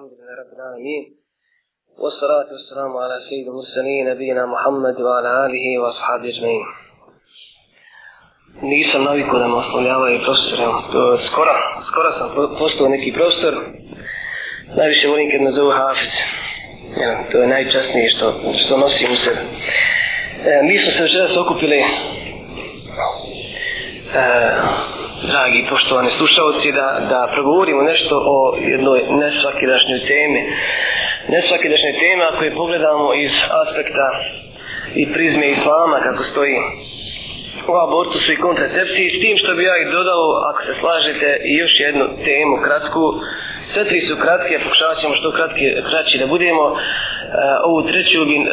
الحمد لله رب العالمين والصلاة والسلام على سيد المرسلين نبينا محمد وعلى آله وأصحابه أجمعين Nisam naviko da me oslovljavaju profesore. Skora, skora sam postao neki profesor. Najviše volim kad me zove Hafiz. Ja, to je najčastnije što, što nosim u sebi. E, mi smo se večeras okupili e, dragi poštovani slušalci, da, da progovorimo nešto o jednoj nesvakidašnjoj temi. Nesvakidašnjoj temi ako je pogledamo iz aspekta i prizme islama kako stoji o abortusu i kontracepciji, s tim što bi ja i dodao, ako se slažete, i još jednu temu kratku, sve tri su kratke, pokušavat ćemo što kratke, kraći da budemo. E, ovu treću bi e,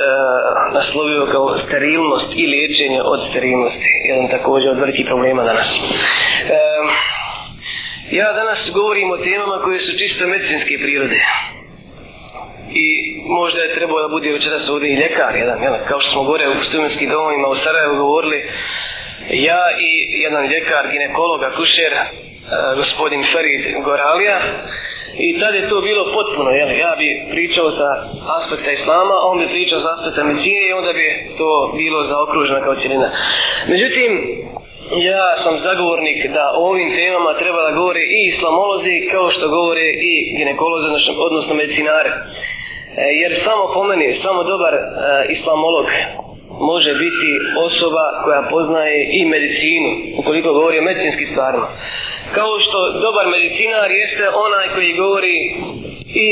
naslovio kao sterilnost i liječenje od sterilnosti. Jedan također od velikih problema danas. E, ja danas govorim o temama koje su čisto medicinske prirode. I možda je trebao da bude učera se ovdje i ljekar jedan, jedan. Kao što smo gore u studijenskih domovima u Sarajevu govorili, ja i jedan ljekar, ginekolog, akušer, e, gospodin Farid Goralija, I tad je to bilo potpuno, jel? Ja bi pričao sa aspekta islama, a on bi pričao sa aspekta medicine i onda bi to bilo zaokruženo kao cijelina. Međutim, ja sam zagovornik da o ovim temama treba da govore i islamolozi kao što govore i ginekolozi, odnosno medicinare. E, jer samo po meni, samo dobar e, islamolog, može biti osoba koja poznaje i medicinu, ukoliko govori o medicinskim stvarima. Kao što dobar medicinar jeste onaj koji govori i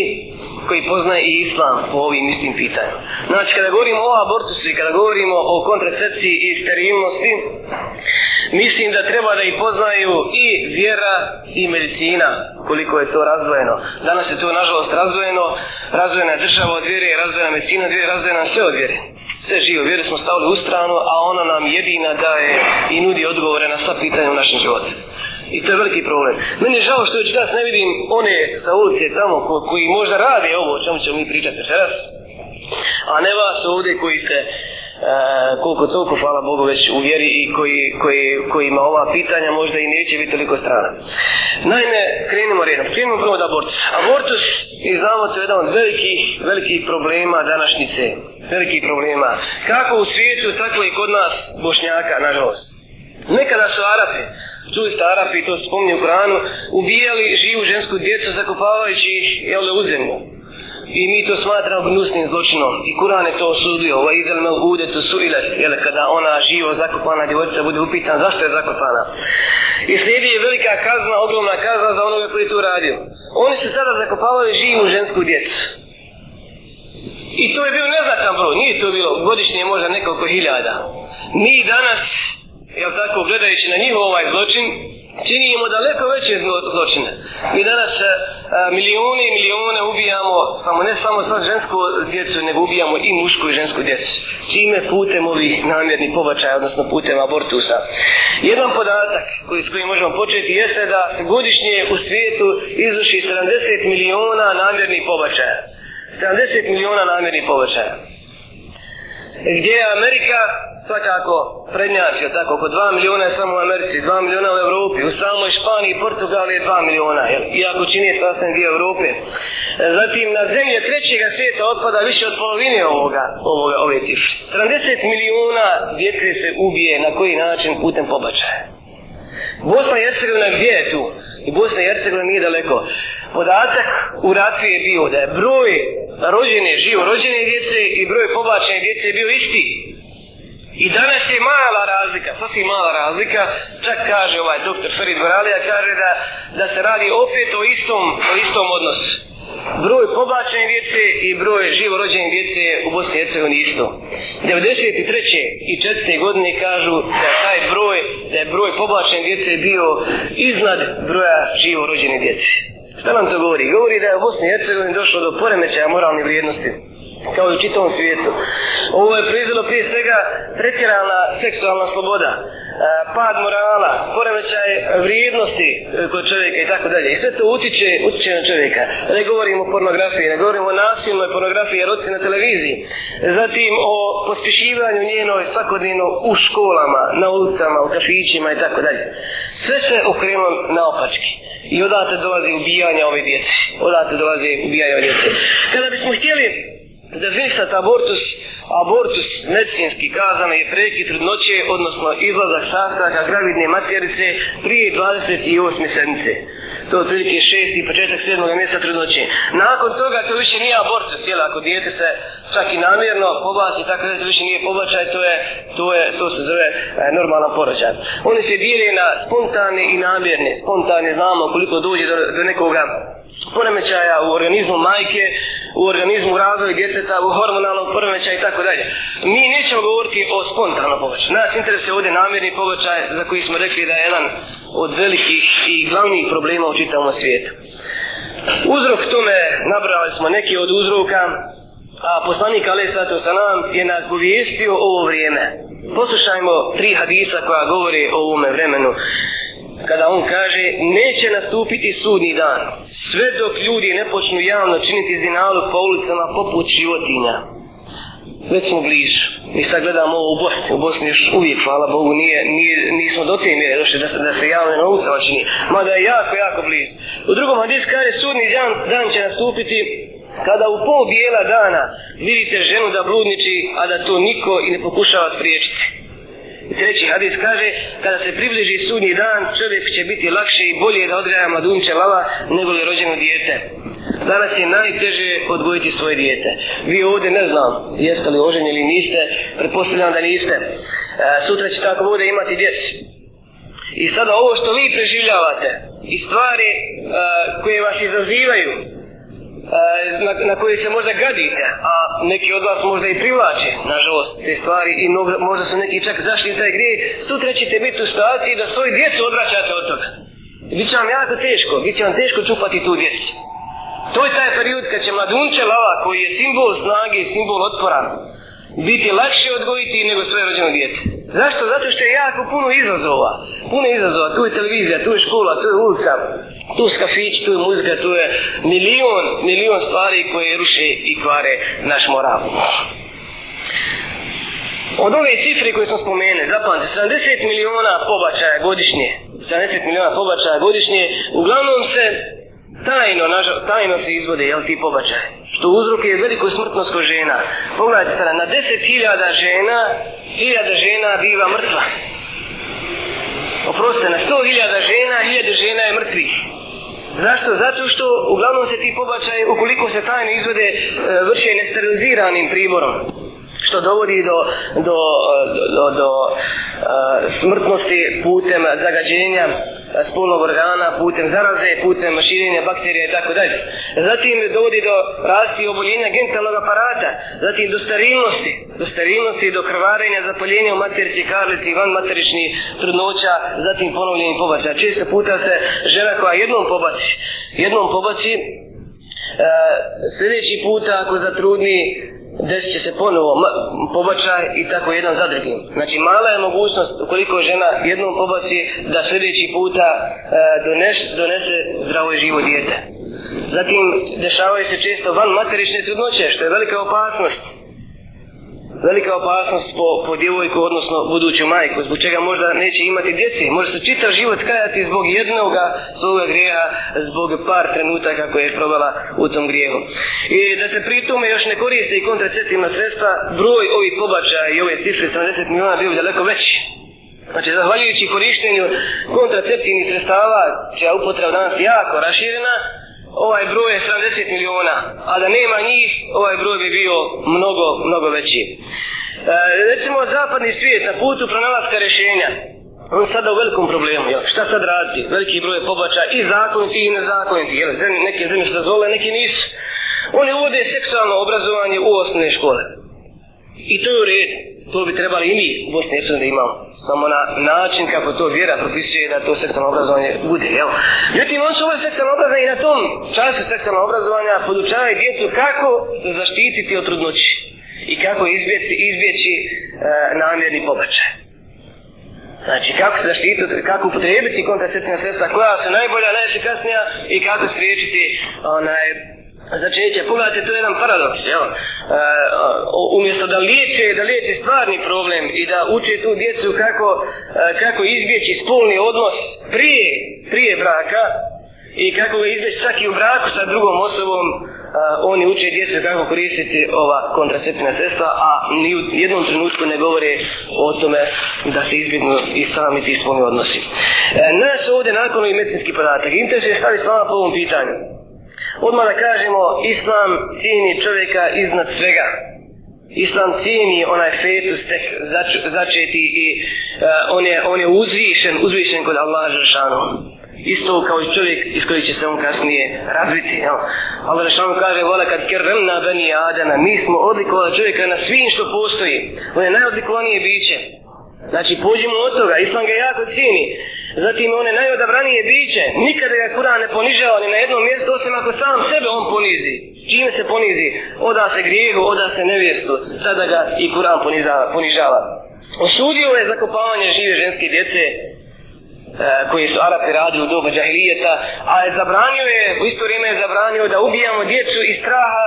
koji poznaje i islam po ovim istim pitanjima. Znači, kada govorimo o abortusu i kada govorimo o kontracepciji i sterilnosti, mislim da treba da ih poznaju i vjera i medicina koliko je to razvojeno. Danas je to, nažalost, razvojeno. Razvojena je država od vjere, razvojena medicina od vjere, razvojena sve od vjere sve živo vjere smo stavili u stranu, a ona nam jedina daje i nudi odgovore na sva pitanja u našem životu. I to je veliki problem. Meni je žao što već danas ne vidim one sa ulice tamo ko, koji možda rade ovo o čemu ćemo mi pričati večeras, a ne vas ovdje koji ste Eh, koliko toliko, hvala Bogu, već u vjeri i koji, koji, koji ima ova pitanja, možda i neće biti toliko strana. Naime, krenimo redom. Krenimo prvo od abortus. Abortus je znamo to jedan od velikih, velikih problema današnjice. Velikih problema. Kako u svijetu, tako i kod nas, bošnjaka, nažalost. Nekada su Arapi, čuli ste Arapi, to se spominje u Koranu, ubijali živu žensku djecu zakopavajući ih, jel, u zemlju i mi to smatramo gnusnim zločinom i Kur'an je to osudio va idel me ugude tu su ilet kada ona živo zakopana djevojica bude upitan zašto je zakopana i slijedi je velika kazna, ogromna kazna za onoga koji je to uradio oni su sada zakopavali živu žensku djecu i to je bio neznatan broj nije to bilo godišnje možda nekoliko hiljada mi danas jel tako gledajući na njihov ovaj zločin činimo daleko veće zločine. Mi danas a, e, e, milijune i milijune ubijamo, samo ne samo sad žensku djecu, nego ubijamo i mušku i žensku djecu. Čime putem ovih namjernih pobačaja, odnosno putem abortusa. Jedan podatak koji s kojim možemo početi jeste da se godišnje u svijetu izvrši 70 milijuna namjernih pobačaja. 70 milijuna namjernih pobačaja gdje je Amerika svakako prednjačio, tako, oko 2 miliona je samo u Americi, 2 miliona u Evropi, u samoj Španiji i Portugali je 2 miliona, jel, iako čini sastavni dio Evrope. E, zatim, na zemlje trećeg svijeta otpada više od polovine ovoga, ovoga ove cifre. 70 miliona djece se ubije na koji način putem pobačaja. Bosna i Hercegovina gdje je tu? I Bosna i Hercegovina nije daleko. Podatak u raciji je bio da je broj rođene, živo rođene djece i broj pobačene djece je bio isti. I danas je mala razlika, sasvim mala razlika, čak kaže ovaj doktor Ferid Boralija, kaže da, da se radi opet o istom, o istom odnosu. Broj pobačene djece i broj živo rođene djece u Bosni i Hercegovini isto. 93. i 4. godine kažu da je taj broj, da je broj pobačene djece bio iznad broja živo rođene djece. Šta nam to govori? Govori da je u Bosni i Hercegovini došlo do poremećaja moralnih vrijednosti kao i u čitavom svijetu. Ovo je proizvjelo prije svega pretjerana seksualna sloboda, e, pad morala, poremećaj vrijednosti e, kod čovjeka i tako dalje. I sve to utiče, utiče na čovjeka. Ne govorimo o pornografiji, ne govorimo o nasilnoj pornografiji jer na televiziji. Zatim o pospješivanju njenoj svakodnevno u školama, na ulicama, u kafićima i tako dalje. Sve se okrenulo naopački. I odate dolazi ubijanja ove djece. Odate dolazi ubijanja ove djece. Kada bismo htjeli da fiksat abortus, abortus medicinski kazan je preki trudnoće, odnosno izlazak sastaka gravidne materice prije 28. sedmice. To je otprilike šesti početak sedmog mjesta trudnoće. Nakon toga to više nije abortus, jel, ako dijete se čak i namjerno pobaci, tako da to više nije pobačaj, to, je, to, je, to se zove e, normalan porođaj. Oni se dijeli na spontane i namjerne. Spontane znamo koliko dođe do, do nekoga poremećaja u organizmu majke, u organizmu, u razvoju djeteta, u hormonalnom poremeća i tako dalje. Mi nećemo govoriti o spontanom pobačaju. Nas interesuje ovdje namjerni pobačaj za koji smo rekli da je jedan od velikih i glavnih problema u čitavom svijetu. Uzrok tome, nabrali smo neki od uzroka, a poslanik Ali Svatu Sanam je nagovijestio ovo vrijeme. Poslušajmo tri hadisa koja govori o ovome vremenu kada on kaže neće nastupiti sudni dan sve dok ljudi ne počnu javno činiti zinalu po ulicama poput životinja već smo bliži mi sad gledamo ovo u Bosni u Bosni još uvijek hvala Bogu nije, nije, nismo do te mjere došli da se, da se javno na ulicama čini mada je jako jako bliž u drugom hadis kaže sudni dan, dan će nastupiti kada u pol bijela dana vidite ženu da bludniči a da to niko i ne pokušava spriječiti treći hadis kaže, kada se približi sunji dan, čovjek će biti lakše i bolje da odgaja mladunče lava nego li rođeno dijete. Danas je najteže odgojiti svoje dijete. Vi ovdje ne znam jeste li oženi ili niste, pretpostavljam da niste. E, sutra će tako bude imati djeci. I sada ovo što vi preživljavate i stvari e, koje vas izazivaju, na, na koje se možda gadite, a neki od vas možda i privlače, nažalost, te stvari i možda su neki čak zašli u taj grije, sutra ćete biti u situaciji da svoju djecu odvraćate od toga. Biće vam jako teško, biće vam teško čupati tu djecu. To je taj period kad će mladunče lava, koji je simbol snage, simbol otpora, biti lakše odgojiti nego svoje rođeno djete. Zašto? Zato što je jako puno izazova. Puno izazova. Tu je televizija, tu je škola, tu je ulica, tu je kafić, tu je muzika, tu je milion, milion stvari koje ruše i kvare naš moral. Od ove cifre koje smo spomenuli, zapamte, 70 miliona pobačaja godišnje, 70 miliona pobačaja godišnje, uglavnom se tajno, naža, tajno se izvode, jel ti pobačaj? Što uzroke je veliku smrtnost kod žena. Pogledajte sada, na deset hiljada žena, hiljada žena biva mrtva. Oprostite, na sto hiljada žena, hiljada žena je mrtvih. Zašto? Zato što uglavnom se ti pobačaj, ukoliko se tajno izvode, e, vrše nesteriliziranim priborom što dovodi do, do, do, do e, smrtnosti putem zagađenja spolnog organa, putem zaraze, putem širenja bakterija i tako dalje. Zatim dovodi do rasti i oboljenja gentalnog aparata, zatim do sterilnosti, do sterilnosti, do krvarenja, zapaljenja u materici, karlici, van materični trudnoća, zatim ponovljeni pobaci. A često puta se žena koja jednom pobaci, jednom pobaci, e, sljedeći puta ako zatrudni desit će se ponovo pobačaj i tako jedan za drugim. Znači mala je mogućnost ukoliko žena jednom pobaci da sljedeći puta e, doneš, donese zdravo i živo dijete. Zatim dešavaju se često van materične trudnoće što je velika opasnost velika opasnost po, po djevojku, odnosno buduću majku, zbog čega možda neće imati djece. Može se čitav život kajati zbog jednoga svoga grijeha, zbog par trenutaka koje je probala u tom grijehu. I da se pri tome još ne koriste i kontraceptivna sredstva, broj ovih pobača i ove cifre 70 miliona bio daleko veći. Znači, zahvaljujući korištenju kontraceptivnih sredstava, čija upotreba danas jako raširena, ovaj broj je 70 miliona, a da nema njih, ovaj broj bi bio mnogo, mnogo veći. E, recimo, zapadni svijet na putu pronalaska rješenja, on sada u velikom problemu, jel? šta sad raditi, veliki broj pobača i zakoniti i nezakoniti, jel? neke zemlje se zvole, neke nisu. Oni uvode seksualno obrazovanje u osnovne škole. I to je u redu. To bi trebali i mi u Bosni Jesu da imamo. Samo na način kako to vjera propisuje da to seksualno obrazovanje bude. Jel? Ljudi, on su ovo seksualno obrazovanje i na tom času seksualno obrazovanja podučavaju djecu kako zaštititi od trudnoći i kako izbjeći, izbjeći e, namjerni pobačaj. Znači, kako se zaštititi, kako upotrebiti kontraceptivna sredstva, koja su najbolja, najefikasnija i kako spriječiti onaj, začeće. Pogledajte, to je jedan paradoks, jel? E, umjesto da liječe, da liječe stvarni problem i da uče tu djecu kako, e, kako izbjeći spolni odnos prije, prije braka i kako ga izbjeći čak i u braku sa drugom osobom, e, oni uče djecu kako koristiti ova kontraceptivna sredstva, a ni u jednom trenutku ne govore o tome da se izbjegnu i sami ti spolni odnosi. E, nas ovdje nakon i medicinski podatak. Interes je staviti s vama po ovom pitanju. Odmah da kažemo, Islam cijeni čovjeka iznad svega. Islam cijeni onaj fetus tek zač, začeti i uh, on, je, on je uzvišen, uzvišen kod Allaha Žešanu. Isto kao i čovjek iz koji će se on kasnije razviti. Jel? Allah Žešanu kaže, vola kad kerremna bani Adana, mi smo odlikovali čovjeka na svim što postoji. On je najodlikovanije biće. Znači, pođimo od toga, Islam ga jako cijeni. Zatim, one najodabranije biće, nikada ga Kur'an ne ponižava ni na jednom mjestu, osim ako sam sebe on ponizi. Čime se ponizi? Oda se grijehu, oda se nevjestu. Sada ga i Kur'an ponižava. Osudio je zakopavanje žive ženske djece, e, koji su Arapi radili u dobu džahilijeta, a je zabranio je, u isto vrijeme je zabranio da ubijamo djecu iz straha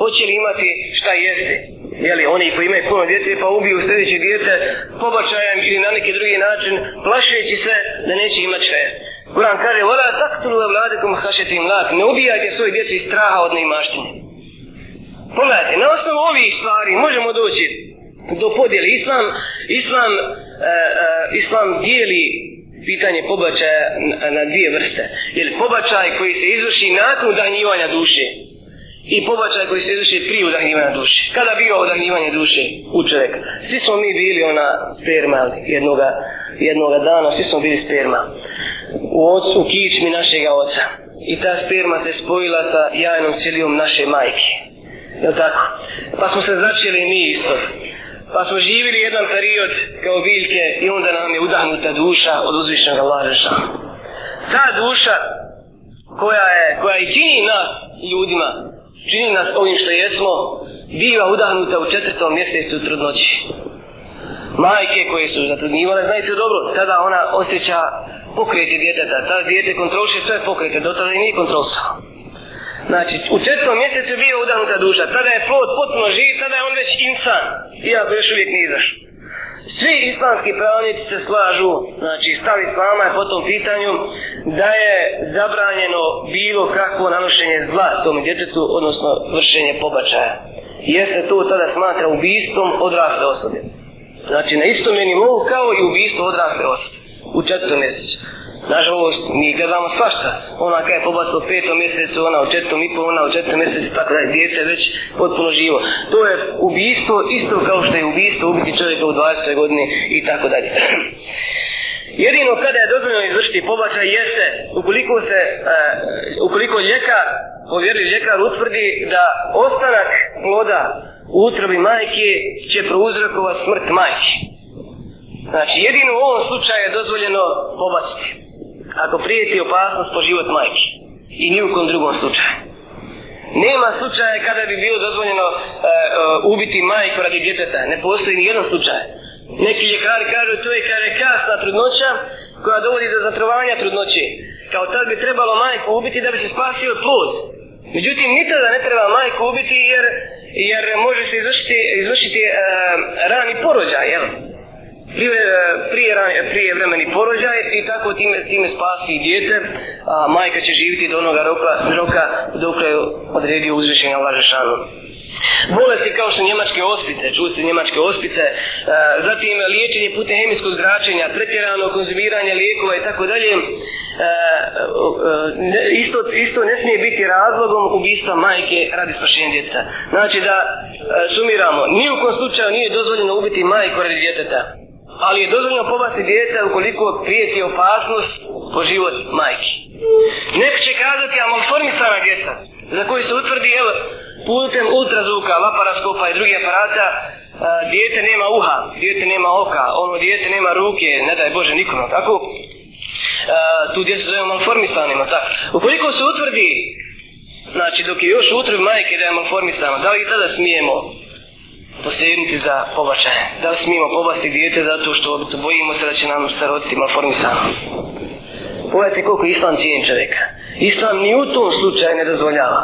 hoće li imati šta jeste jeli, oni koji imaju puno djece pa ubiju sljedeće djete pobačajem ili na neki drugi način plašeći se da neće imati šta jest. Kur'an kaže, vola taktulu evladikum hašeti mlak, ne ubijajte svoj djeci straha od neimaštine. Pogledajte, na osnovu ovih stvari možemo doći do podjeli. Islam, islam, e, e, islam dijeli pitanje pobačaja na, na dvije vrste. Jer pobačaj koji se izvrši nakon udanjivanja duše, i pobačaj koji se izvrši prije udahnjivanja duše. Kada bio udahnjivanje duše u čovjeka? Svi smo mi bili ona sperma jednoga, jednoga dana, svi smo bili sperma u, ocu, u kičmi našega oca. I ta sperma se spojila sa jajnom cilijom naše majke. Jel' tako? Pa smo se začeli mi isto. Pa smo živili jedan period kao biljke i onda nam je udahnuta duša od uzvišnjeg Allaha Ta duša koja je, koja i čini nas ljudima, čini nas ovim što jesmo, biva udahnuta u četvrtom mjesecu trudnoći. Majke koje su zatrudnjivale, znajte dobro, tada ona osjeća pokreti djeteta, ta djete kontroliše sve pokrete, do tada i nije kontrolsao. Znači, u četvrtom mjesecu bio udahnuta duša, tada je plod potpuno živ, tada je on već insan, i ja još uvijek nizaš. Svi islamski pravnici se slažu, znači stav islama je po tom pitanju, da je zabranjeno bilo kakvo nanošenje zla tom djetetu, odnosno vršenje pobačaja. Jer se to tada smatra ubistvom odrasle osobe. Znači na istom je nivou kao i ubistvo odrasle osobe u četvrtom mjesecu. Nažalost, mi gledamo svašta. Ona kada je pobasla u petom mjesecu, ona u četvrtom i pol, ona u četvrtom mjesecu, tako da je djete već potpuno živo. To je ubijstvo isto kao što je ubijstvo ubiti čovjeka u 20. godini i tako dalje. Jedino kada je dozvoljeno izvršiti pobačaj jeste ukoliko se, uh, ukoliko ljekar, povjerljiv ljekar utvrdi da ostanak ploda u utrobi majke će prouzrokovati smrt majke. Znači jedino u ovom slučaju je dozvoljeno pobačiti ako prijeti opasnost po život majke i ni u kom drugom slučaju. Nema slučaja kada bi bilo dozvoljeno e, e, ubiti majku radi djeteta. Ne postoji ni jedan slučaj. Neki ljekari kažu to je kada je kasna trudnoća koja dovodi do zatrovanja trudnoće. Kao tad bi trebalo majku ubiti da bi se spasio plod. Međutim, ni tada ne treba majku ubiti jer, jer može se izvršiti, izvršiti e, rani porođaj, jel? Eh, prije, ran, prije vremeni porođaj i tako time, time spasi djete, a majka će živiti do onoga roka, roka dok je odredio uzvišenja Lažešanu. Bolesti kao što njemačke ospice, čuli se njemačke ospice, a, eh, zatim liječenje putem hemijskog zračenja, pretjerano konzumiranje lijekova i tako dalje, eh, isto, isto ne smije biti razlogom ubista majke radi spašenja djeca. Znači da a, sumiramo, ni u kom slučaju nije dozvoljeno ubiti majku radi djeteta ali je dozvoljno pobaciti djeta ukoliko prijeti opasnost po život majke. Neko će kazati, a malformisana djeca, za koju se utvrdi, evo, putem ultrazvuka, laparaskopa i drugih aparata, a, djete nema uha, djete nema oka, ono djete nema ruke, ne daj Bože nikom, tako? A, tu djece zovemo malformisanima, tako? Ukoliko se utvrdi, znači dok je još utrbi majke da je malformisana, da li i tada smijemo posjeriti za pobačaje. Da li smijemo pobasti dijete zato što bojimo se da će nam se roditi malformisano. Pogledajte koliko islam cijeni čovjeka. Islam ni u tom slučaju ne dozvoljava.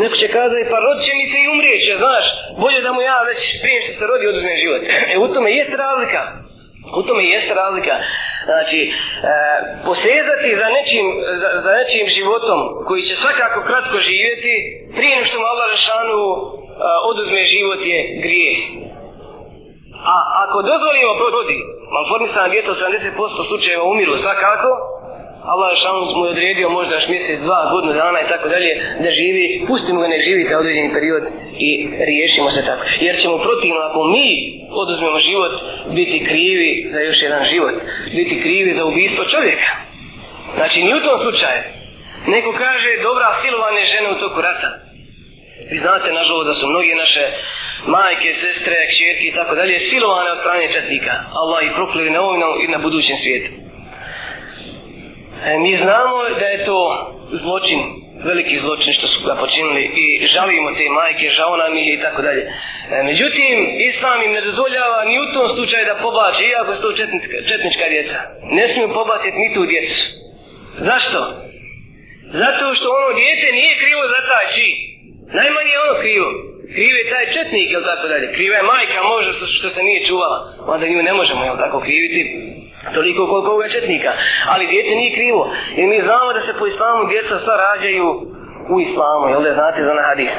Neko će kazati, pa rodit će mi se i umrijeće, znaš, bolje da mu ja već prije što se rodi oduzmem život. E u tome jeste razlika. U tome jeste razlika. Znači, e, posljedati za nečim, za, za nečim životom koji će svakako kratko živjeti, prije što mu Allah Rešanu e, oduzme život je grije. A ako dozvolimo prodi, malformisana 270% slučajeva umiru svakako, Allah je šalom mu odredio možda još mjesec, dva, godinu dana i tako dalje, da živi, pustimo ga ne živi taj određeni period i riješimo se tako. Jer ćemo protivno, ako mi oduzmemo život, biti krivi za još jedan život, biti krivi za ubistvo čovjeka. Znači, ni u tom slučaju. Neko kaže, dobra, silovane žene u toku rata. Vi znate, nažalost, da su mnogi naše majke, sestre, kćerke i tako dalje, silovane od strane četnika. Allah ih prokleli na ovom i na budućem svijetu. E, mi znamo da je to zločin, veliki zločin što su ga počinili i žalimo te majke, žao nam ih i tako dalje. E, međutim, Islam im ne dozvoljava ni u tom slučaju da pobače, iako su to četnička, četnička djeca. Ne smiju pobaciti ni tu djecu. Zašto? Zato što ono djete nije krivo za taj čin. Najmanje je ono krivo. Krivo je taj četnik, ili tako dalje. Kriva je majka, možda što se nije čuvala. Onda nju ne možemo, jel tako, kriviti toliko koliko ovoga četnika. Ali djete nije krivo, jer mi znamo da se po islamu djeca sva rađaju u islamu, jel da znate za onaj hadis?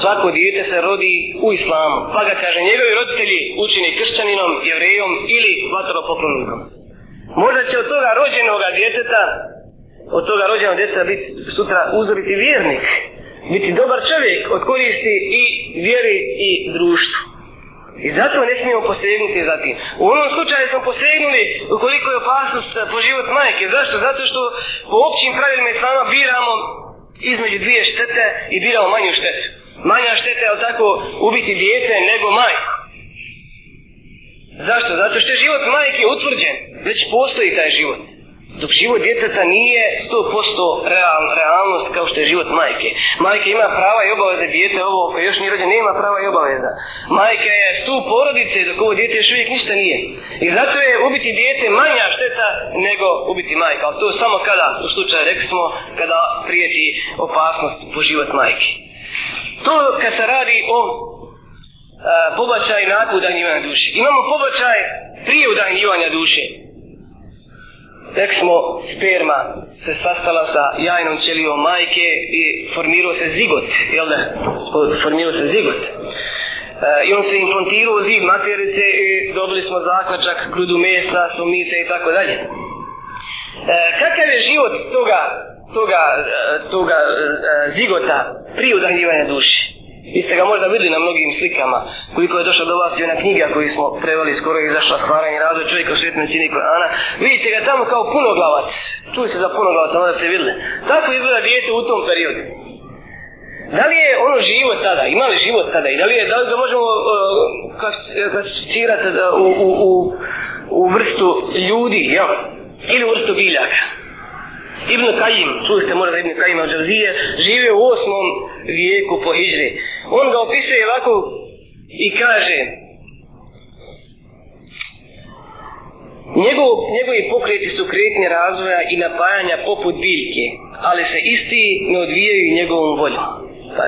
Svako djete se rodi u islamu, pa ga kaže njegovi roditelji učini kršćaninom, jevrejom ili vatropoklonikom. Možda će od toga rođenoga djeteta, od toga rođenog djeteta biti sutra uzoriti vjernik, biti dobar čovjek od koristi i vjeri i društvu. I zato ne smijemo posegnuti za tim. U onom slučaju smo posegnuli ukoliko je opasnost po život majke. Zašto? Zato što po općim pravilima islama biramo između dvije štete i biramo manju štetu. Manja šteta je tako ubiti dijete nego majku. Zašto? Zato što je život majke utvrđen. Već postoji taj život dok život djeteta nije 100% real, realnost kao što je život majke. Majka ima prava i obaveze djete, ovo koje još nije rođen, nema prava i obaveza. Majka je stup porodice dok ovo djete još uvijek ništa nije. I zato je ubiti djete manja šteta nego ubiti majka. Ali to je samo kada, u slučaju rekli smo, kada prijeti opasnost po život majke. To kad se radi o a, e, pobačaj nakon udanjivanja duše. Imamo pobačaj prije udanjivanja duše. Tek smo sperma se sastala sa jajnom ćelijom majke i formirao se zigot, jel da? Formirao se zigot. E, I on se implantirao zid materice i dobili smo zaključak grudu mesa, sumite i tako dalje. E, kakav je život toga, toga, e, toga e, zigota prije udahnjivanja duše? Vi ste ga možda vidjeli na mnogim slikama, koliko je došao do vas i ona knjiga koju smo preveli, skoro je izašla stvaranje razvoja čovjeka u svjetnoj cini Korana. Vidite ga tamo kao punoglavac. Čuli ste za punoglavac, onda ste vidjeli. Tako izgleda dijete u tom periodu. Da li je ono živo tada, ima li život tada i da li, je, da li ga možemo uh, klasificirati uh, u, u, u, u vrstu ljudi, jel? Ili u vrstu biljaka? Ibn Kajim, tu ste možda Ibn Kajim al Džavzije, žive u osmom vijeku po Hidžri. On ga opisuje ovako i kaže Njegov, njegovi pokreti su kretnje razvoja i napajanja poput biljke, ali se isti ne odvijaju njegovom voljom. Pa,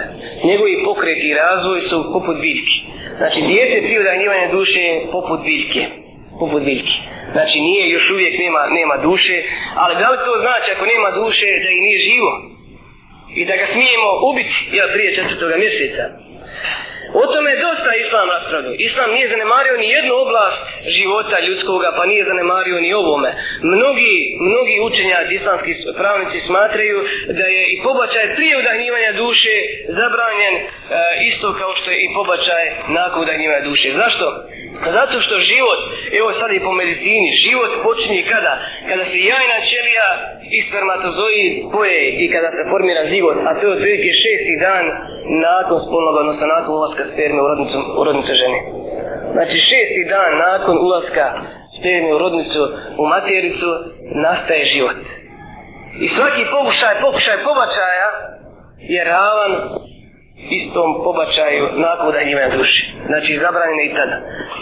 njegovi pokreti i razvoj su poput biljke. Znači, dijete prije odagnjivanja duše je poput biljke poput biljke. Znači nije, još uvijek nema, nema duše, ali da li to znači ako nema duše da i nije živo? I da ga smijemo ubiti, jel, prije četvrtoga mjeseca? O tome je dosta islam raspravio. Islam nije zanemario ni jednu oblast života ljudskoga, pa nije zanemario ni ovome. Mnogi, mnogi učenja islamski pravnici smatraju da je i pobačaj prije udahnivanja duše zabranjen e, isto kao što je i pobačaj nakon udahnivanja duše. Zašto? Zato što život, evo sad i po medicini, život počinje kada? Kada se jajna ćelija i spermatozoji spoje i kada se formira život, a to je otprilike šesti dan nakon spolnog odnosa, nakon ulaska sperme u rodnicu žene. Znači šesti dan nakon ulaska sperme u rodnicu, u matericu, nastaje život. I svaki pokušaj, pokušaj pobačaja je ravan istom pobačaju nakon da njima duši. Znači zabranjeno i tada.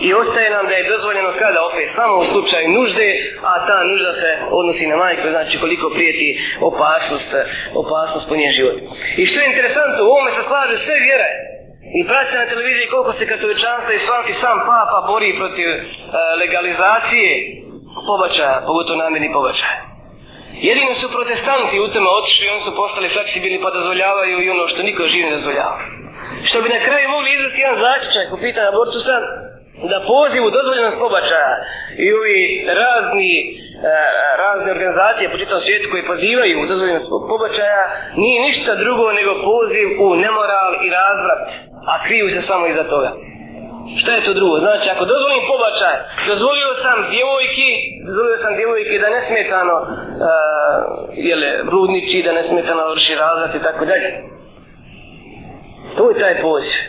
I ostaje nam da je dozvoljeno kada, opet samo u slučaju nužde, a ta nužda se odnosi na majku, znači koliko prijeti opasnost, opasnost po njen život. I što je interesantno, u ovome se slaže sve vjere. I pratite na televiziji koliko se katoličanstva i svaki sam papa bori protiv e, legalizacije pobačaja, pogotovo namjeni pobačaja. Jedino su protestanti u tome otišli, oni su postali fleksibilni pa dozvoljavaju i ono što niko živ ne dozvoljava. Što bi na kraju mogli izvesti jedan zaključak u pitanju abortusa, da poziv u dozvoljenost pobačaja i ovi razni, e, razne organizacije po čitom svijetu koje pozivaju u dozvoljenost pobačaja nije ništa drugo nego poziv u nemoral i razvrat a kriju se samo iza toga. Šta je to drugo? Znači, ako dozvolim pobačaj, dozvolio sam djevojki, dozvolio sam djevojki da nesmetano uh, jele, rudniči, da nesmetano vrši razlat i tako dalje. To je taj poziv.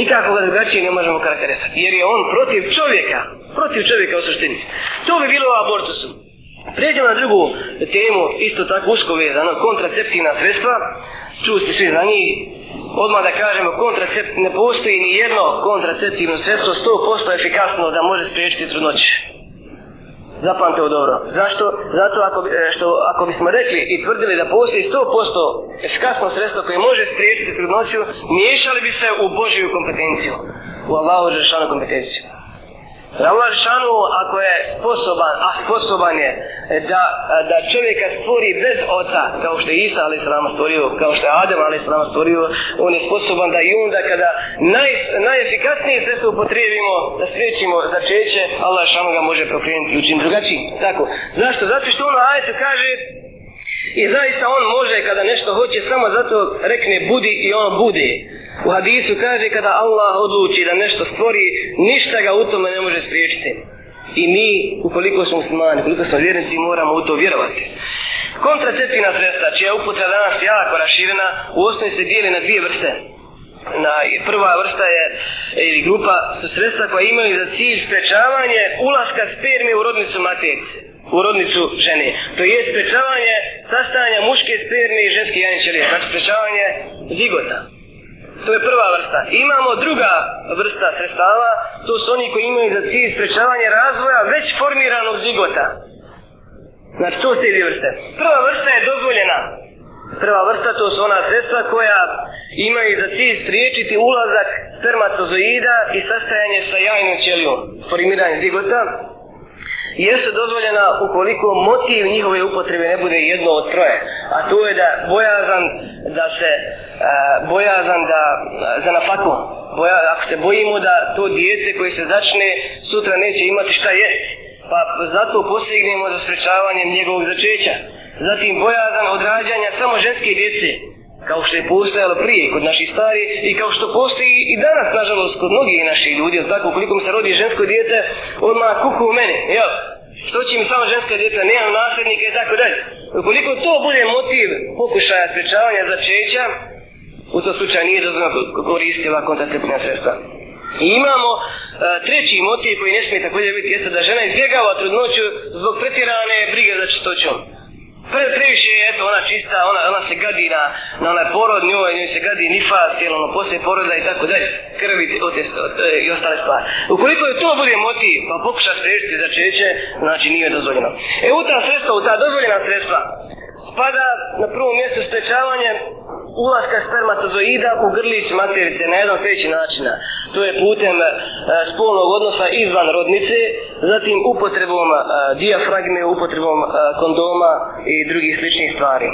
Nikako ga drugačije ne možemo karakterisati, jer je on protiv čovjeka, protiv čovjeka u suštini. To bi bilo u abortusu. Pređemo na drugu temu, isto tako usko vezano, kontraceptivna sredstva. Ču ste svi za njih. Odmah da kažemo, kontracept, ne postoji ni jedno kontraceptivno sredstvo 100% efikasno da može spriječiti trudnoć. Zapamte ovo dobro. Zašto? Zato ako, e, što, ako bismo rekli i tvrdili da postoji 100% efikasno sredstvo koje može spriječiti trudnoću, miješali bi se u Božiju kompetenciju. U Allahu Žešanu kompetenciju. Da Allah šanu, ako je sposoban, a sposoban je da, da čovjeka stvori bez oca, kao što je Isa ali sram stvorio, kao što je Adem ali sram stvorio, on je sposoban da i onda kada naj, najefikasnije sve se upotrijebimo, da spriječimo začeće, Allah šanu ga može prokrenuti i učiniti drugačiji. Tako, zašto? Zato što ono ajetu kaže, I zaista on može kada nešto hoće, samo zato rekne budi i on bude. U hadisu kaže kada Allah odluči da nešto stvori, ništa ga u tome ne može spriječiti. I mi, ukoliko smo smani, ukoliko smo vjernici, moramo u to vjerovati. Kontraceptivna sredstva, čija uputra danas jako raširena, u osnovi se dijeli na dvije vrste. Na prva vrsta je, ili grupa, su sredstva koja imaju za cilj sprečavanje ulaska spermije u rodnicu matice u rodnicu žene. To je sprečavanje sastajanja muške spermije i ženske janičelije, znači sprečavanje zigota. To je prva vrsta. Imamo druga vrsta sredstava, to su oni koji imaju za cilj sprečavanje razvoja već formiranog zigota. Znači, to su vrste. Prva vrsta je dozvoljena. Prva vrsta to su ona sredstva koja imaju za cilj spriječiti ulazak spermatozoida i sastajanje sa jajnom ćelijom, formiranje zigota, jeste dozvoljena ukoliko motiv njihove upotrebe ne bude jedno od troje, a to je da bojazan da se e, bojazan da e, za napaku, Boja, ako se bojimo da to dijete koje se začne sutra neće imati šta jest, pa zato posegnemo za sprečavanjem njegovog začeća. Zatim bojazan odrađanja samo ženske djece, kao što je postojalo prije kod naših stari i kao što postoji i danas, nažalost, kod mnogih naših ljudi, jel tako, koliko se rodi žensko djete, odmah kuku u meni, jel? Što će mi samo ženska djeta, nemam nasljednika i tako dalje. Ukoliko to bude motiv pokušaja sprečavanja začeća, u to slučaju nije dozvoljeno koristila kontraceptivna sredstva. I imamo e, treći motiv koji ne smije također biti, jeste da žena izbjegava trudnoću zbog pretirane brige za čistoćom. Pre, previše je, eto, ona čista, ona, ona se gadi na, na onaj porod, nju, nju se gadi nifa, cijelo, ono, poslije poroda i tako dalje, krvi od, e, i ostale stvari. Ukoliko je to bude motiv, pa pokuša spriječiti začeće, znači nije dozvoljeno. E, u ta sredstva, u ta dozvoljena sredstva, spada na prvom mjestu sprečavanje ulaska spermatozoida u grlić materice na jedan sljedeći način. To je putem e, spolnog odnosa izvan rodnice, zatim upotrebom e, dijafragme, upotrebom e, kondoma i drugih sličnih stvari.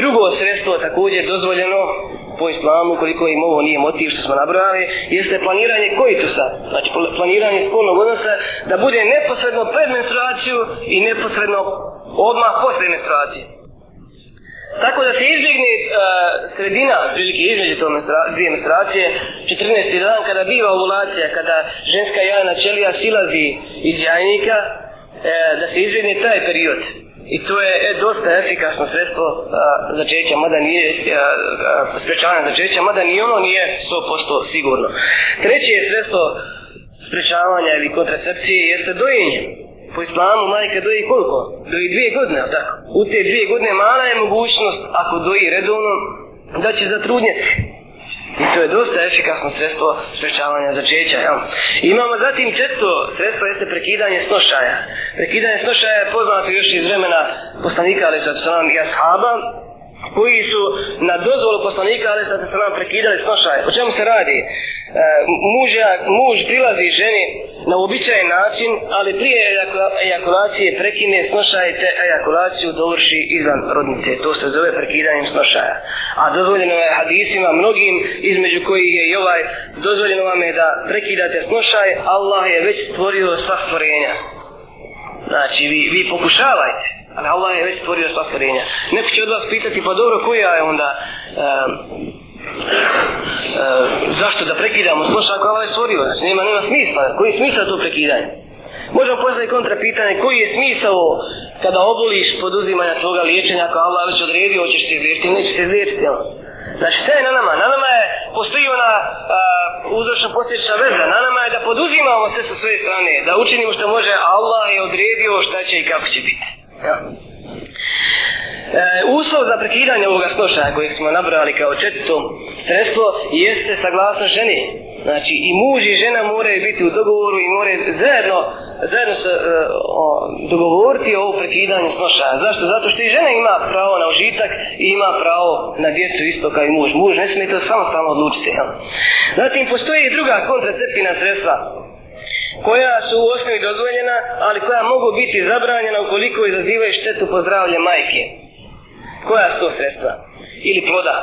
Drugo sredstvo također dozvoljeno po islamu, koliko im ovo nije motiv što smo nabrali, jeste planiranje kojitusa, znači planiranje spolnog odnosa, da bude neposredno pred menstruaciju i neposredno odmah posle menstruacije. Tako da se izbjegne uh, sredina, prilike između to menstrua, dvije menstruacije, 14. dan kada biva ovulacija, kada ženska jajna ćelija silazi iz jajnika, uh, da se izbjegne taj period. I to je e, dosta efikasno sredstvo a, za čeća, mada nije e, sprečavanje za čeća, mada ni ono nije 100% sigurno. Treće je sredstvo sprečavanja ili kontracepcije jeste dojenje. Po islamu majka doji koliko? Doji dvije godine, ali tako? U te dvije godine mala je mogućnost, ako doji redovno, da će zatrudnjeti. I to je dosta efikasno sredstvo sprečavanja začeća. Jel? Imamo zatim četvrto sredstvo, jeste prekidanje snošaja. Prekidanje snošaja je poznato još iz vremena poslanika, ali sad sam i ashaba, koji su na dozvolu poslanika ali sad se nam prekidali slušaj o čemu se radi e, muža, muž prilazi ženi na uobičajen način ali prije ejakulacije prekine slušaj te ejakulaciju dovrši izvan rodnice to se zove prekidanjem slušaja a dozvoljeno je hadisima mnogim između koji je i ovaj dozvoljeno vam je da prekidate slušaj Allah je već stvorio sva stvorenja znači vi, vi pokušavajte Ali Allah je već stvorio sva stvorenja. Neko će od vas pitati, pa dobro, koji je onda... Uh, uh, zašto da prekidamo slušaj ako Allah je stvorio nas, znači nema, nema smisla koji je smisla to prekidanje možemo postaviti kontra pitanje koji je smisao kada oboliš poduzimanja tvoga liječenja ako Allah već odredio hoćeš se liječiti ili nećeš se liječiti jel? znači sve je na nama na nama je postoji ona uh, uzročno posljedična veza na nama je da poduzimamo sve sa svoje strane da učinimo što može Allah je odredio šta će i kako će biti E, uslov za prekidanje ovoga snošaja kojeg smo nabrali kao četvrto sredstvo jeste saglasno ženi. Znači i muž i žena moraju biti u dogovoru i moraju zajedno, zajedno se e, o, dogovoriti o ovom prekidanju snošaja. Zašto? Zato što i žena ima pravo na užitak i ima pravo na djecu isto kao i muž. Muž ne smije to samostalno odlučiti. Ja. Zatim postoje i druga kontraceptivna sredstva koja su u osnovi dozvoljena, ali koja mogu biti zabranjena ukoliko izazivaju štetu po zdravlje majke. Koja su to sredstva? Ili ploda?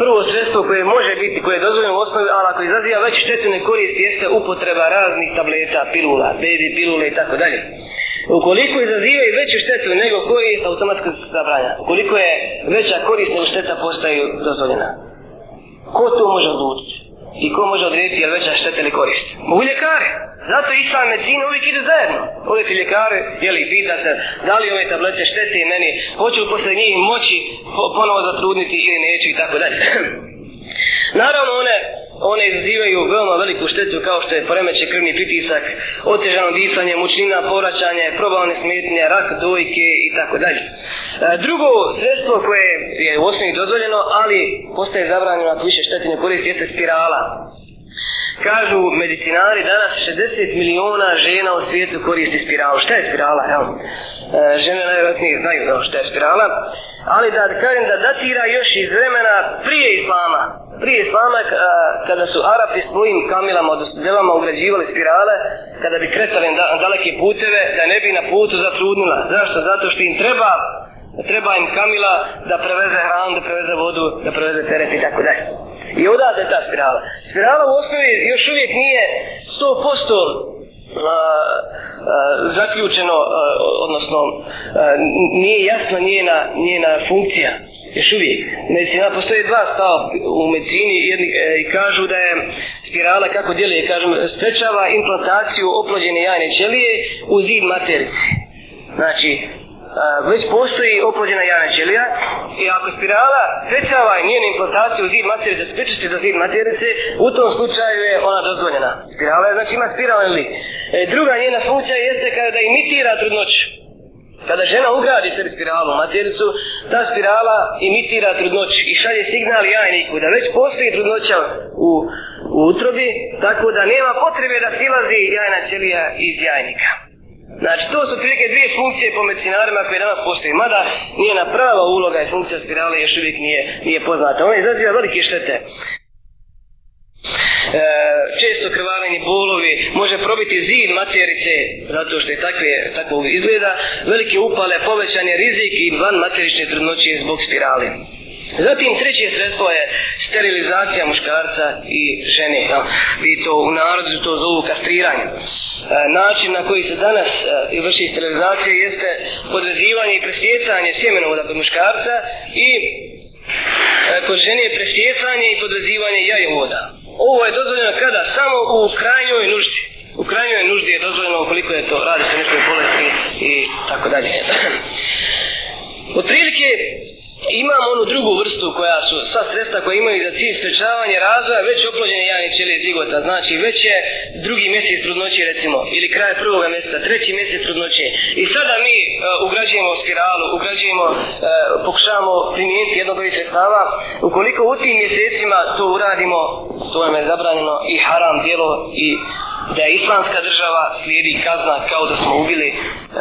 Prvo sredstvo koje može biti, koje je dozvoljeno u osnovi, ali ako izaziva već štetu ne korist, jeste upotreba raznih tableta, pilula, baby pilule i tako dalje. Ukoliko izaziva i veću štetu nego korist, automatsko se zabranja. Ukoliko je veća korist, nego šteta postaju dozvoljena. Ko to može odlučiti? I ko može odrediti je li veća šteta ili korist? Mogu ljekare. Zato islam medicina uvijek ide zajedno. Ovdje ti ljekare, je li, pita se da li ove tablete štete i meni, hoću li posle njih moći ponovo zatrudniti ili neću i tako dalje. Naravno, one one izazivaju veoma veliku štetu kao što je poremeće krvni pritisak, otežano disanje, mučnina, povraćanje, probavne smetnje, rak, dojke i tako dalje. E, drugo sredstvo koje je u osnovi dozvoljeno, ali postaje zabranjeno ako više štetine koristi, jeste spirala. Kažu medicinari, danas 60 miliona žena u svijetu koristi spiralu. Šta je spirala? Evo. E, žene najvjerojatnije znaju da šta je spirala. Ali da kažem da datira još iz vremena prije islama. Prije islama e, kada su Arapi svojim kamilama, odnosno delama ugrađivali spirale, kada bi kretali daleke puteve, da ne bi na putu zatrudnila. Zašto? Zato što im treba treba im kamila da preveze hranu, da preveze vodu, da preveze teret i tako dalje. I odavde je ta spirala. Spirala u osnovi još uvijek nije 100% posto Uh, uh, zaključeno, uh, odnosno uh, nije jasna njena, njena funkcija, još uvijek. Medicina, postoje dva stava u medicini jedni, e, i e, kažu da je spirala, kako djeluje, kažem, sprečava implantaciju oplođene jajne ćelije u zid materici. Znači, već postoji opođena jana ćelija i ako spirala sprečava njenu implantaciju u zid materi da sprečiti za zid materice, u tom slučaju je ona dozvoljena. Spirala je, znači ima spiralni li. E, druga njena funkcija jeste kada da imitira trudnoću. Kada žena ugradi sebi spiralu matericu, ta spirala imitira trudnoć i šalje signal jajniku da već postoji trudnoća u, u utrobi, tako da nema potrebe da silazi jajna ćelija iz jajnika. Znači, to su prilike dvije funkcije po medicinarima koje danas postoji. Mada nije napravila uloga i funkcija spirale još uvijek nije, nije poznata. Ona izaziva velike štete. E, često krvaveni bolovi može probiti zid materice zato što je takve, tako izgleda velike upale, povećan je rizik i van materične trudnoće zbog spirale. E, Zatim treće sredstvo je sterilizacija muškarca i žene. Ja, vi to u narodu to zovu kastriranje. E, način na koji se danas e, vrši sterilizacija jeste podrezivanje i presjecanje sjemenovoda kod muškarca i e, kod žene presjecanje i podrezivanje jajovoda. Ovo je dozvoljeno kada? Samo u krajnjoj nužci. U krajnjoj nuždi je dozvoljeno koliko je to, radi se nešto je bolesti i tako dalje. Otprilike imam onu drugu vrstu koja su sva sredstva koja imaju za cilj sprečavanje razvoja već oplođene jajne ćelije zigota. Znači već je drugi mjesec trudnoće recimo ili kraj prvog mjeseca, treći mjesec trudnoće. I sada mi e, ugrađujemo spiralu, ugrađujemo, e, pokušavamo primijeniti jedno dvije sredstava. Ukoliko u tim mjesecima to uradimo, to je zabranjeno i haram dijelo i da je islamska država slijedi kazna kao da smo ubili E,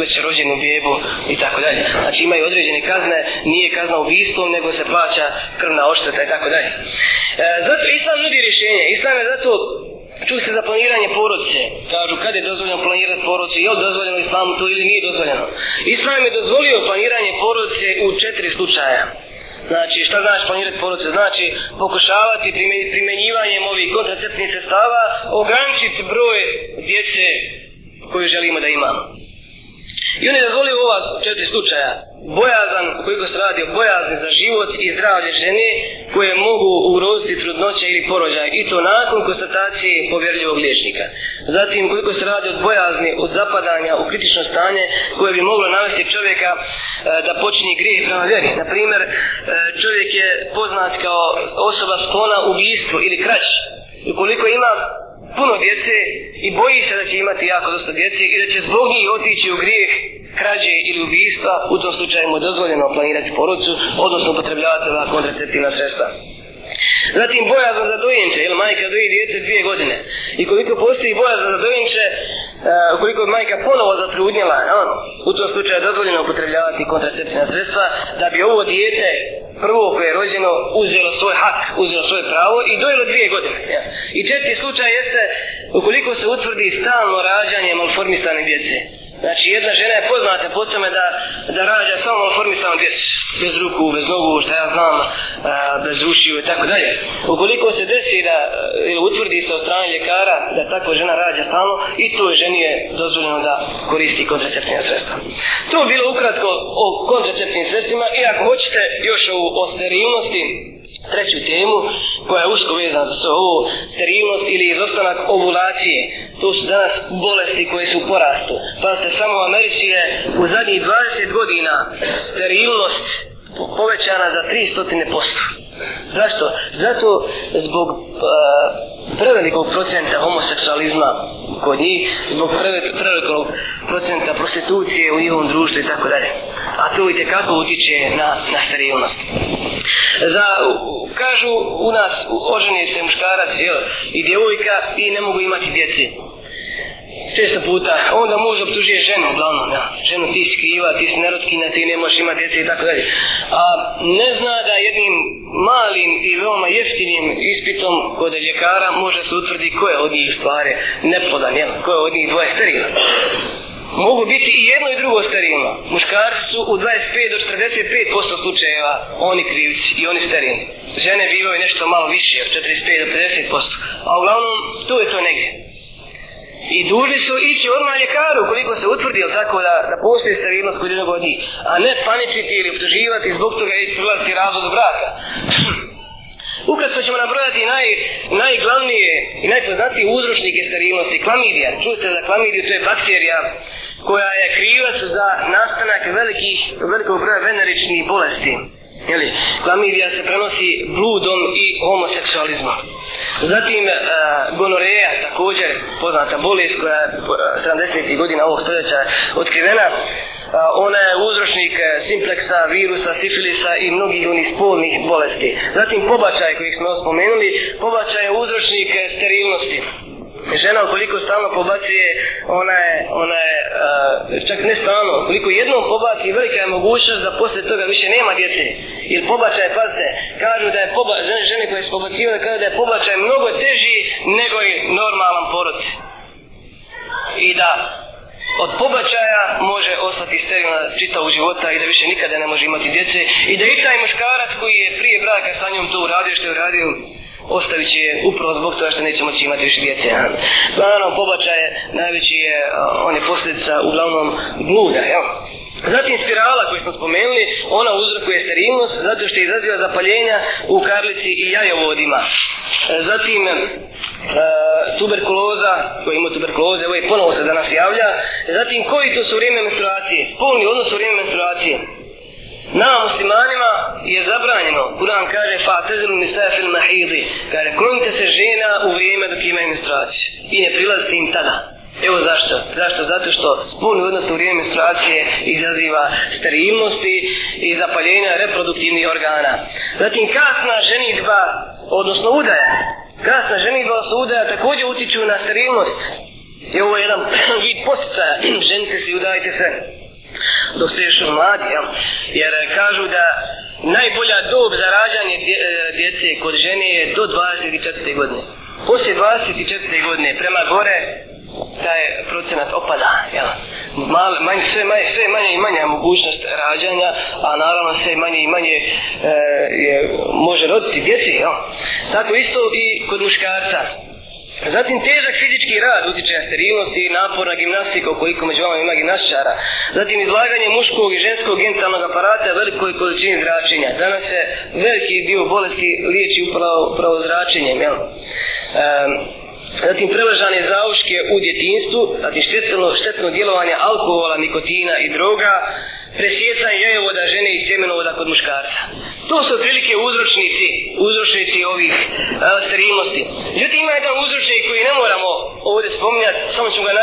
već rođenu bijebu i tako dalje. Znači imaju određene kazne, nije kazna ubistvom, nego se plaća krvna ošteta i tako dalje. E, zato Islam nudi rješenje. Islam je zato Čuli ste za planiranje porodice. Kažu kad je dozvoljeno planirati porodice, je li dozvoljeno islamu to ili nije dozvoljeno. Islam je dozvolio planiranje porodice u četiri slučaja. Znači, šta znači planirati porodice? Znači, pokušavati primjenjivanjem ovih kontraceptnih sestava, ograničiti broj djece koju želimo da imamo. I on je dozvolio ova četiri slučaja. Bojazan, koliko se radi o bojazni za život i zdravlje žene koje mogu ugroziti trudnoće ili porođaj. I to nakon konstatacije povjerljivog liječnika. Zatim, koliko se radi od bojazni od zapadanja u kritično stanje koje bi moglo navesti čovjeka e, da počinje grijeh prema vjeri. Naprimjer, e, čovjek je poznat kao osoba spona u bistvu ili krać. I koliko ima puno djece i boji se da će imati jako dosta djece i da će zbog njih otići u grijeh krađe ili ubijstva, u tom slučaju mu je dozvoljeno planirati porodcu, odnosno upotrebljavati ova kontraceptivna sredstva. Zatim bojazan za dojenče, jer majka doji djece dvije godine. I koliko postoji bojazan za dojenče, uh, koliko je majka ponovo zatrudnjela, ono, u tom slučaju je dozvoljeno upotrebljavati kontraceptivna sredstva, da bi ovo dijete prvo koje je rođeno uzelo svoj hak, uzelo svoje pravo i dojelo dvije godine. Ja. I četiri slučaj jeste ukoliko se utvrdi stalno rađanje malformisane djece. Znači jedna žena je poznata po tome da, da rađa samo u formi samo bez, bez ruku, bez nogu, što ja znam, a, bez ušiju i tako dalje. Ukoliko se desi da ili utvrdi se od strane ljekara da tako žena rađa samo i to je ženi je dozvoljeno da koristi kontraceptivne sredstva. To je bilo ukratko o kontraceptivnim sredstvima i ako hoćete još o, o sterilnosti, treću temu koja je usko vezana za svoju ovo sterilnost ili izostanak ovulacije. To su danas bolesti koje su u porastu. Pazite, samo u Americi je u zadnjih 20 godina sterilnost povećana za 300 posto. Zašto? Zato zbog e, prevelikog procenta homoseksualizma kod njih, zbog prevelikog procenta prostitucije u njihovom društvu i tako dalje. A to i tekako utiče na, na sterilnost za, kažu u nas, oženje se muškarac jel, i djevojka i ne mogu imati djeci. Često puta, onda muž optužuje ženu, uglavnom, ja. ženu ti skriva, ti si nerotkina, ti ne možeš imati djece i tako dalje. A ne zna da jednim malim i veoma jeftinim ispitom kod ljekara može se utvrdi ko je od njih stvari neplodan, jel? ko je od njih dvoje sterilan mogu biti i jedno i drugo starinima. Muškarci su u 25 do 45% slučajeva oni krivci i oni starini. Žene bivaju nešto malo više od 45 do 50%, a uglavnom tu je to negdje. I dužni su ići odmah ljekaru koliko se utvrdi, tako da, da postoje stabilnost koji jednog a ne paničiti ili optuživati zbog toga i prilaziti razvod braka. Ukratko ćemo nabrojati naj, najglavnije i najpoznatije uzročnike sterilnosti. Klamidija, čuste za klamidiju, to je bakterija koja je krivac za nastanak velikih, velikog broja veneričnih bolesti. Jeli, klamidija se prenosi bludom i homoseksualizmom. Zatim e, gonoreja, također poznata bolest koja je 70. E, godina ovog stoljeća otkrivena, ona je uzročnik simpleksa, virusa, sifilisa i mnogih onih spolnih bolesti. Zatim pobačaj kojih smo spomenuli, pobačaj je uzročnik sterilnosti. Žena koliko stalno pobacije, ona je, ona je čak ne stalno, koliko jednom pobaci, velika je mogućnost da posle toga više nema djece. Ili pobačaj, pazite, kažu da je pobačaj, žene koje su pobacivane, kažu da je pobačaj mnogo teži nego i normalan porod. I da od pobačaja može ostati sterilna čita u života i da više nikada ne može imati djece i da i taj muškarac koji je prije braka sa njom to uradio što je uradio ostavit će je upravo zbog toga što neće moći imati više djece. Naravno, pobačaj je najveći je, on je posljedica uglavnom bluda, jel? Zatim spirala koju smo spomenuli, ona uzrokuje sterilnost zato što je izaziva zapaljenja u karlici i jajovodima. E, zatim, E, tuberkuloza, koji ima tuberkuloze, ovo je ponovo se danas javlja. Zatim, koji to su vrijeme menstruacije? Spolni odnos u vrijeme menstruacije. Na muslimanima je zabranjeno. Kur'an kaže fa tazilu nisafil mahidi. Kaže, klonite se žena u vrijeme dok imaju menstruaciju. I ne prilazite im tada. Evo zašto. Zašto? Zato što spolni odnos u vrijeme menstruacije izaziva sterilnosti i zapaljenja reproduktivnih organa. Zatim kasna ženitba, odnosno udaja. Kasna ženitba, odnosno udaja, također utiču na sterilnost. I ovo je jedan vid posticaja. Ženite se i udajte se dok ste još mladi, jel? jer kažu da najbolja dob za rađanje e, djece kod žene je do 24. godine. Poslije 24. godine, prema gore, taj procenat opada, jel? Mal, manje, sve, manje, sve manje i manje mogućnost rađanja, a naravno sve manje i manje e, je, može roditi djeci, jel? Tako isto i kod muškarca. Zatim težak fizički rad utiče na sterilnost i napor na gimnastiku koliko među vama ima gimnastičara. Zatim izlaganje muškog i ženskog genitalnog aparata velikoj količini zračenja. Danas se veliki dio bolesti liječi upravo, upravo zračenjem. Jel? E, Zatim prelažanje zauške u djetinstvu, zatim štetno, štetno djelovanje alkohola, nikotina i droga, presjecanje jajovoda žene i sjemenovoda kod muškarca. To su prilike uzročnici, uzročnici ovih e, sterilnosti. Ljudi ima jedan uzročnik koji ne moramo ovdje spominjati, samo ćemo ga e,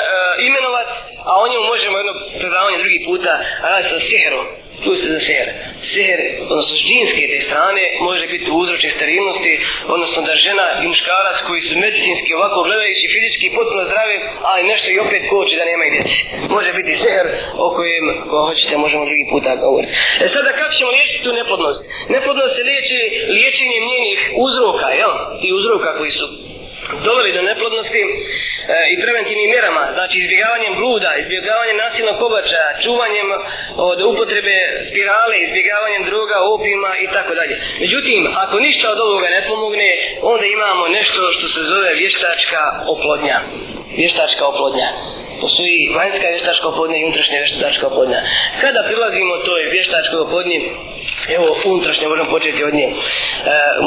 imenovati, a o njemu možemo jedno predavanje drugi puta, a radi se o sihru, tu se za sihr. Sihr, odnosno džinske te strane, može biti uzročnik sterilnosti, odnosno da žena i muškarac koji su medicinski ovako gledajući, fizički potpuno zdravi, ali nešto i opet koči da nema i djeci. Može biti sihr o kojem, ko hoćete, možemo drugi puta govoriti. E sada, kako ćemo liječiti tu neplodnost? Neplodnost se liječi liječenjem njenih uzroka, jel? I uzroka koji su doveli do neplodnosti e, i preventivnim mjerama, znači izbjegavanjem bluda, izbjegavanjem nasilnog pobačaja, čuvanjem od upotrebe spirale, izbjegavanjem droga, opijima i tako dalje. Međutim, ako ništa od ovoga ne pomogne, onda imamo nešto što se zove vještačka oplodnja. Vještačka oplodnja. Postoji vanjska vještačka oplodnja i unutrašnja vještačka oplodnja. Kada prilazimo toj vještačkoj oplodnji, evo unutrašnje moram početi od nje. E,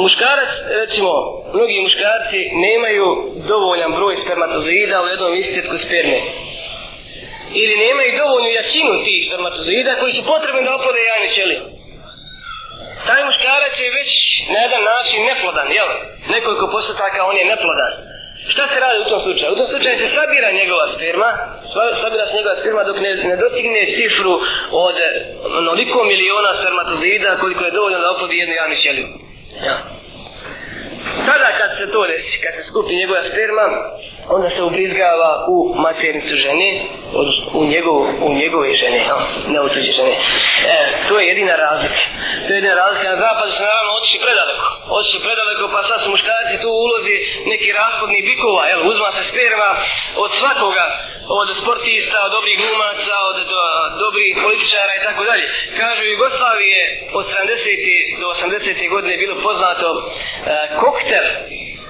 muškarac, recimo, mnogi muškarci nemaju dovoljan broj spermatozoida u jednom iscetku sperme. Ili nemaju dovoljnu jačinu tih spermatozoida koji su potrebni da oplode jajne ćelije. Taj muškarac je već na jedan način neplodan, jel? Nekoliko postataka on je neplodan. Šta se radi u tom slučaju? U tom slučaju se sabira njegova sperma, sabira se njegova sperma dok ne, ne dostigne cifru od onoliko miliona spermatozoida koliko je dovoljno da oplodi jednu javnu ćeliju. Ja. Sada kad se to desi, kad se skupi njegova sperma, onda se ubrizgava u maternicu žene, odnosno u, njegov, u njegove žene, no, ne u tuđe žene. E, to je jedina razlika. To je jedina razlika. Na zapadu se naravno otiče predaleko. Otiče predaleko, pa sad su muškarci tu ulozi neki raspodni bikova, jel, uzma se sperma od svakoga, od sportista, od dobrih glumaca, od, od, od dobrih političara i tako dalje. Kažu, Jugoslavije od 70. do 80. godine bilo poznato e, kokter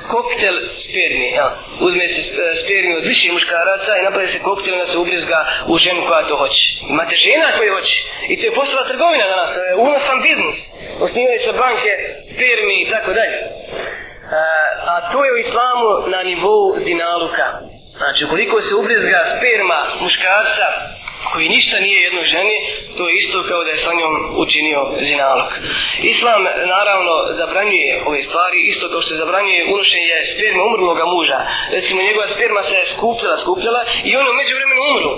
koktel spermi, ja. uzme se spermi od više muškaraca i napravi se koktel da se ubrizga u ženu koja to hoće. Imate žena koju hoće i to je postala trgovina danas, e, unosan biznis, osnivaju se banke, spermi i tako dalje. E, a to je u islamu na nivou zinaluka. Znači, ukoliko se ubrizga sperma muškarca ako i ništa nije jednoj ženi, to je isto kao da je sa njom učinio zinalog. Islam naravno zabranjuje ove stvari, isto kao što zabranjuje unošenje sperme umrlog muža. Recimo njegova sperma se je skupljala, skupljala i on umeđu vremenu umru.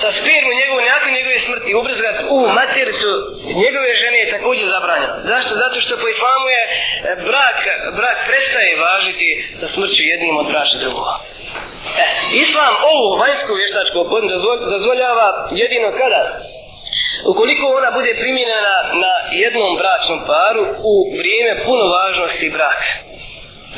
Sa spermu njegove, nakon njegove smrti, ubrzgat u matericu njegove žene je također zabranjeno. Zašto? Zato što po islamu je e, brak, brak prestaje važiti sa smrću jednim od braša drugova. Islam ovu vanjsku vještačku oplodnju dozvoljava jedino kada? Ukoliko ona bude primjena na jednom bračnom paru u vrijeme punovažnosti braka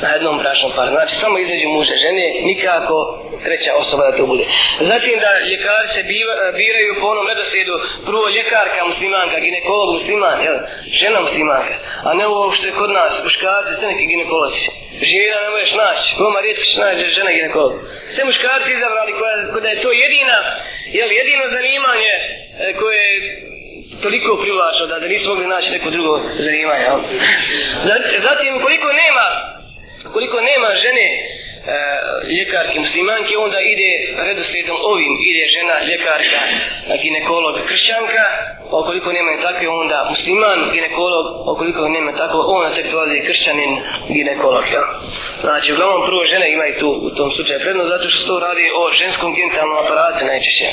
na jednom bračnom paru. Znači samo između muža i žene, nikako treća osoba da to bude. Zatim da ljekari se biva, e, biraju po onom redosljedu, prvo ljekarka muslimanka, ginekolog musliman, jel? žena muslimanka, a ne ovo što je kod nas, muškarci, sve neki ginekolozi. Žena ne možeš naći, goma rijetko će naći žena ginekolog. Sve muškarci izabrali koja, koja je to jedina, jel, jedino zanimanje e, koje je toliko privlačno da, da nismo mogli naći neko drugo zanimanje. Zatim, koliko nema Ukoliko nema žene e, ljekarke muslimanke, onda ide redosledom ovim, ide žena ljekarka, znači ginekolog kršćanka, a ukoliko nema takve, onda musliman ginekolog, a ukoliko nema tako, onda tek dolazi kršćanin ginekolog. Ja. Znači, uglavnom prvo žene imaju tu u tom slučaju prednost, zato što se to radi o ženskom genitalnom aparatu najčešće.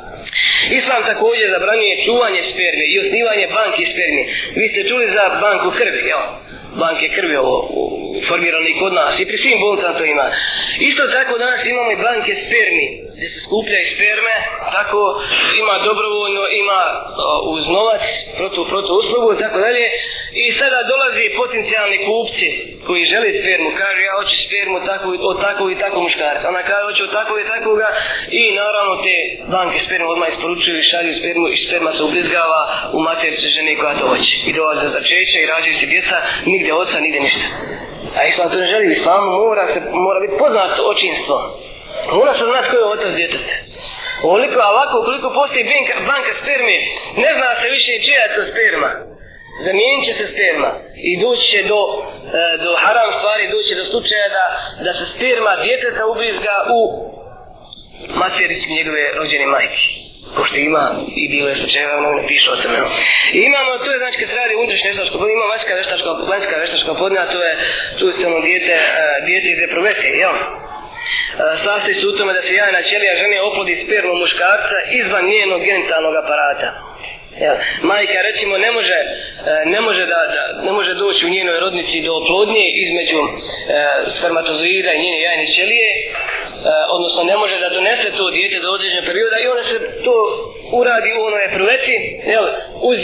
Islam također zabranjuje čuvanje sperme i osnivanje banki sperme. Vi ste čuli za banku krvi, jel? Ja banke krvi ovo formirali kod nas i pri svim bolca to ima. Isto tako danas imamo i banke spermi gdje se skuplja i sperme, tako ima dobrovoljno, ima uz novac, protu, protu uslugu i tako dalje. I sada dolazi potencijalni kupci koji želi spermu, kaže ja hoću spermu tako, od takvog i takvog muškarca. Ona kaže hoću od takvog i takvoga i naravno te banke spermu odmah isporučuju i šalju spermu i sperma se ublizgava u materice žene koja to hoće. I dolaze za začeće i rađuju se djeca, nigde oca, nigde ništa. A islam to ne želi, islam mora, se, mora biti poznat očinstvo. Mora se znati ko je otac djeteta. Ovoliko, ovako, ukoliko postoji banka, banka spermi, ne zna se više čija je sperma. Zamijenit će se sperma i doći će do, e, do haram stvari, doći će do slučaja da, da se sperma djeteta ubrizga u materiću njegove rođene majke. Ko što ima i bilo je slučajeva, ono piše o tome. I imamo, to je znači kad se radi unutrašnje veštačko podnje, imamo vanjska veštačka, vanjska veštačka podnje, a to je, tu je ono djete, e, djete iz reprovete, jel? Ja. E, sastoji se u tome da se jajna ćelija žene oplodi spermu muškarca izvan njenog genitalnog aparata. Jel? Majka recimo ne može, e, ne može, da, da, ne može doći u njenoj rodnici do oplodnje između e, spermatozoida i njene jajne ćelije, e, odnosno ne može da donese to dijete do određenog perioda i ona se to uradi u onoj epruveti, jel, uz,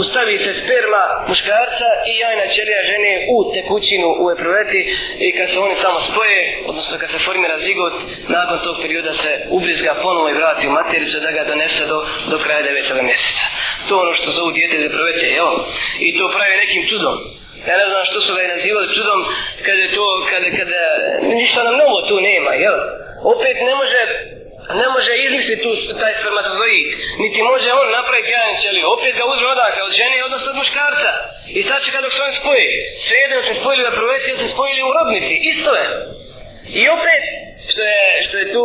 ustavi se sperma muškarca i jajna ćelija žene u tekućinu u epruveti i kad se oni tamo spoje, odnosno kad se formira zigot, nakon tog perioda se ubrizga ponovo i vrati u matericu da ga donese do, do kraja devetog mjeseca to ono što zovu djete za prvete, jel? I to pravi nekim čudom. Ja ne znam što su ga nazivali čudom, kada to, kada, kada, ništa nam novo tu nema, jel? Opet ne može, ne može izmisliti tu taj spermatozoid, niti može on napraviti jedan ćeliju. Opet ga uzme odakle, od žene, odnosno od muškarca. I sad će kada se on spoji, sve jedno se spojili na prvete, se spojili u rodnici, isto je. I opet, što je, što je tu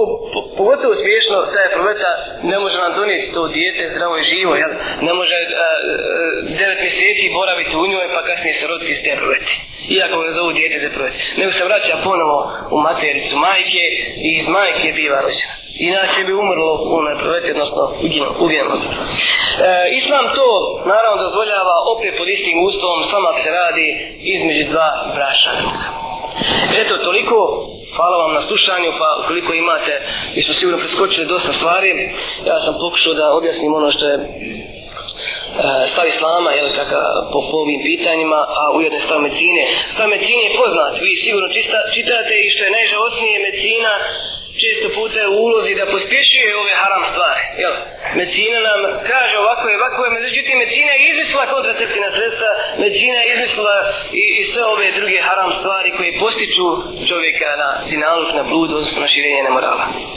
pogotovo smiješno, ta je profeta ne može nam donijeti to dijete zdravo i živo, jel? ne može a, e, a, e, devet mjeseci boraviti u njoj pa kasnije se roditi iz te profete. Iako ga zovu dijete za profete. Nego se vraća ponovo u matericu majke i iz majke biva rođena. Inače bi umrlo u onoj profeti, odnosno ugljeno. E, Islam to naravno dozvoljava opet pod istim ustavom, samak se radi između dva brašana. Eto, toliko hvala vam na slušanju, pa ukoliko imate, mi smo sigurno preskočili dosta stvari, ja sam pokušao da objasnim ono što je e, stav islama, jel, kakav, po, po ovim pitanjima, a ujedno stav medicine. Stav medicine je poznat, vi sigurno čista, čitate i što je najžalostnije medicina, često puta je u ulozi da pospješuje ove haram stvari. Jel? Medicina nam kaže ovako je, ovako je, međutim medicina je izmislila kontraceptina sredstva, medicina je izmislila i, i sve ove druge haram stvari koje postiču čovjeka na sinalut, na blud, odnosno na širenje nemorala.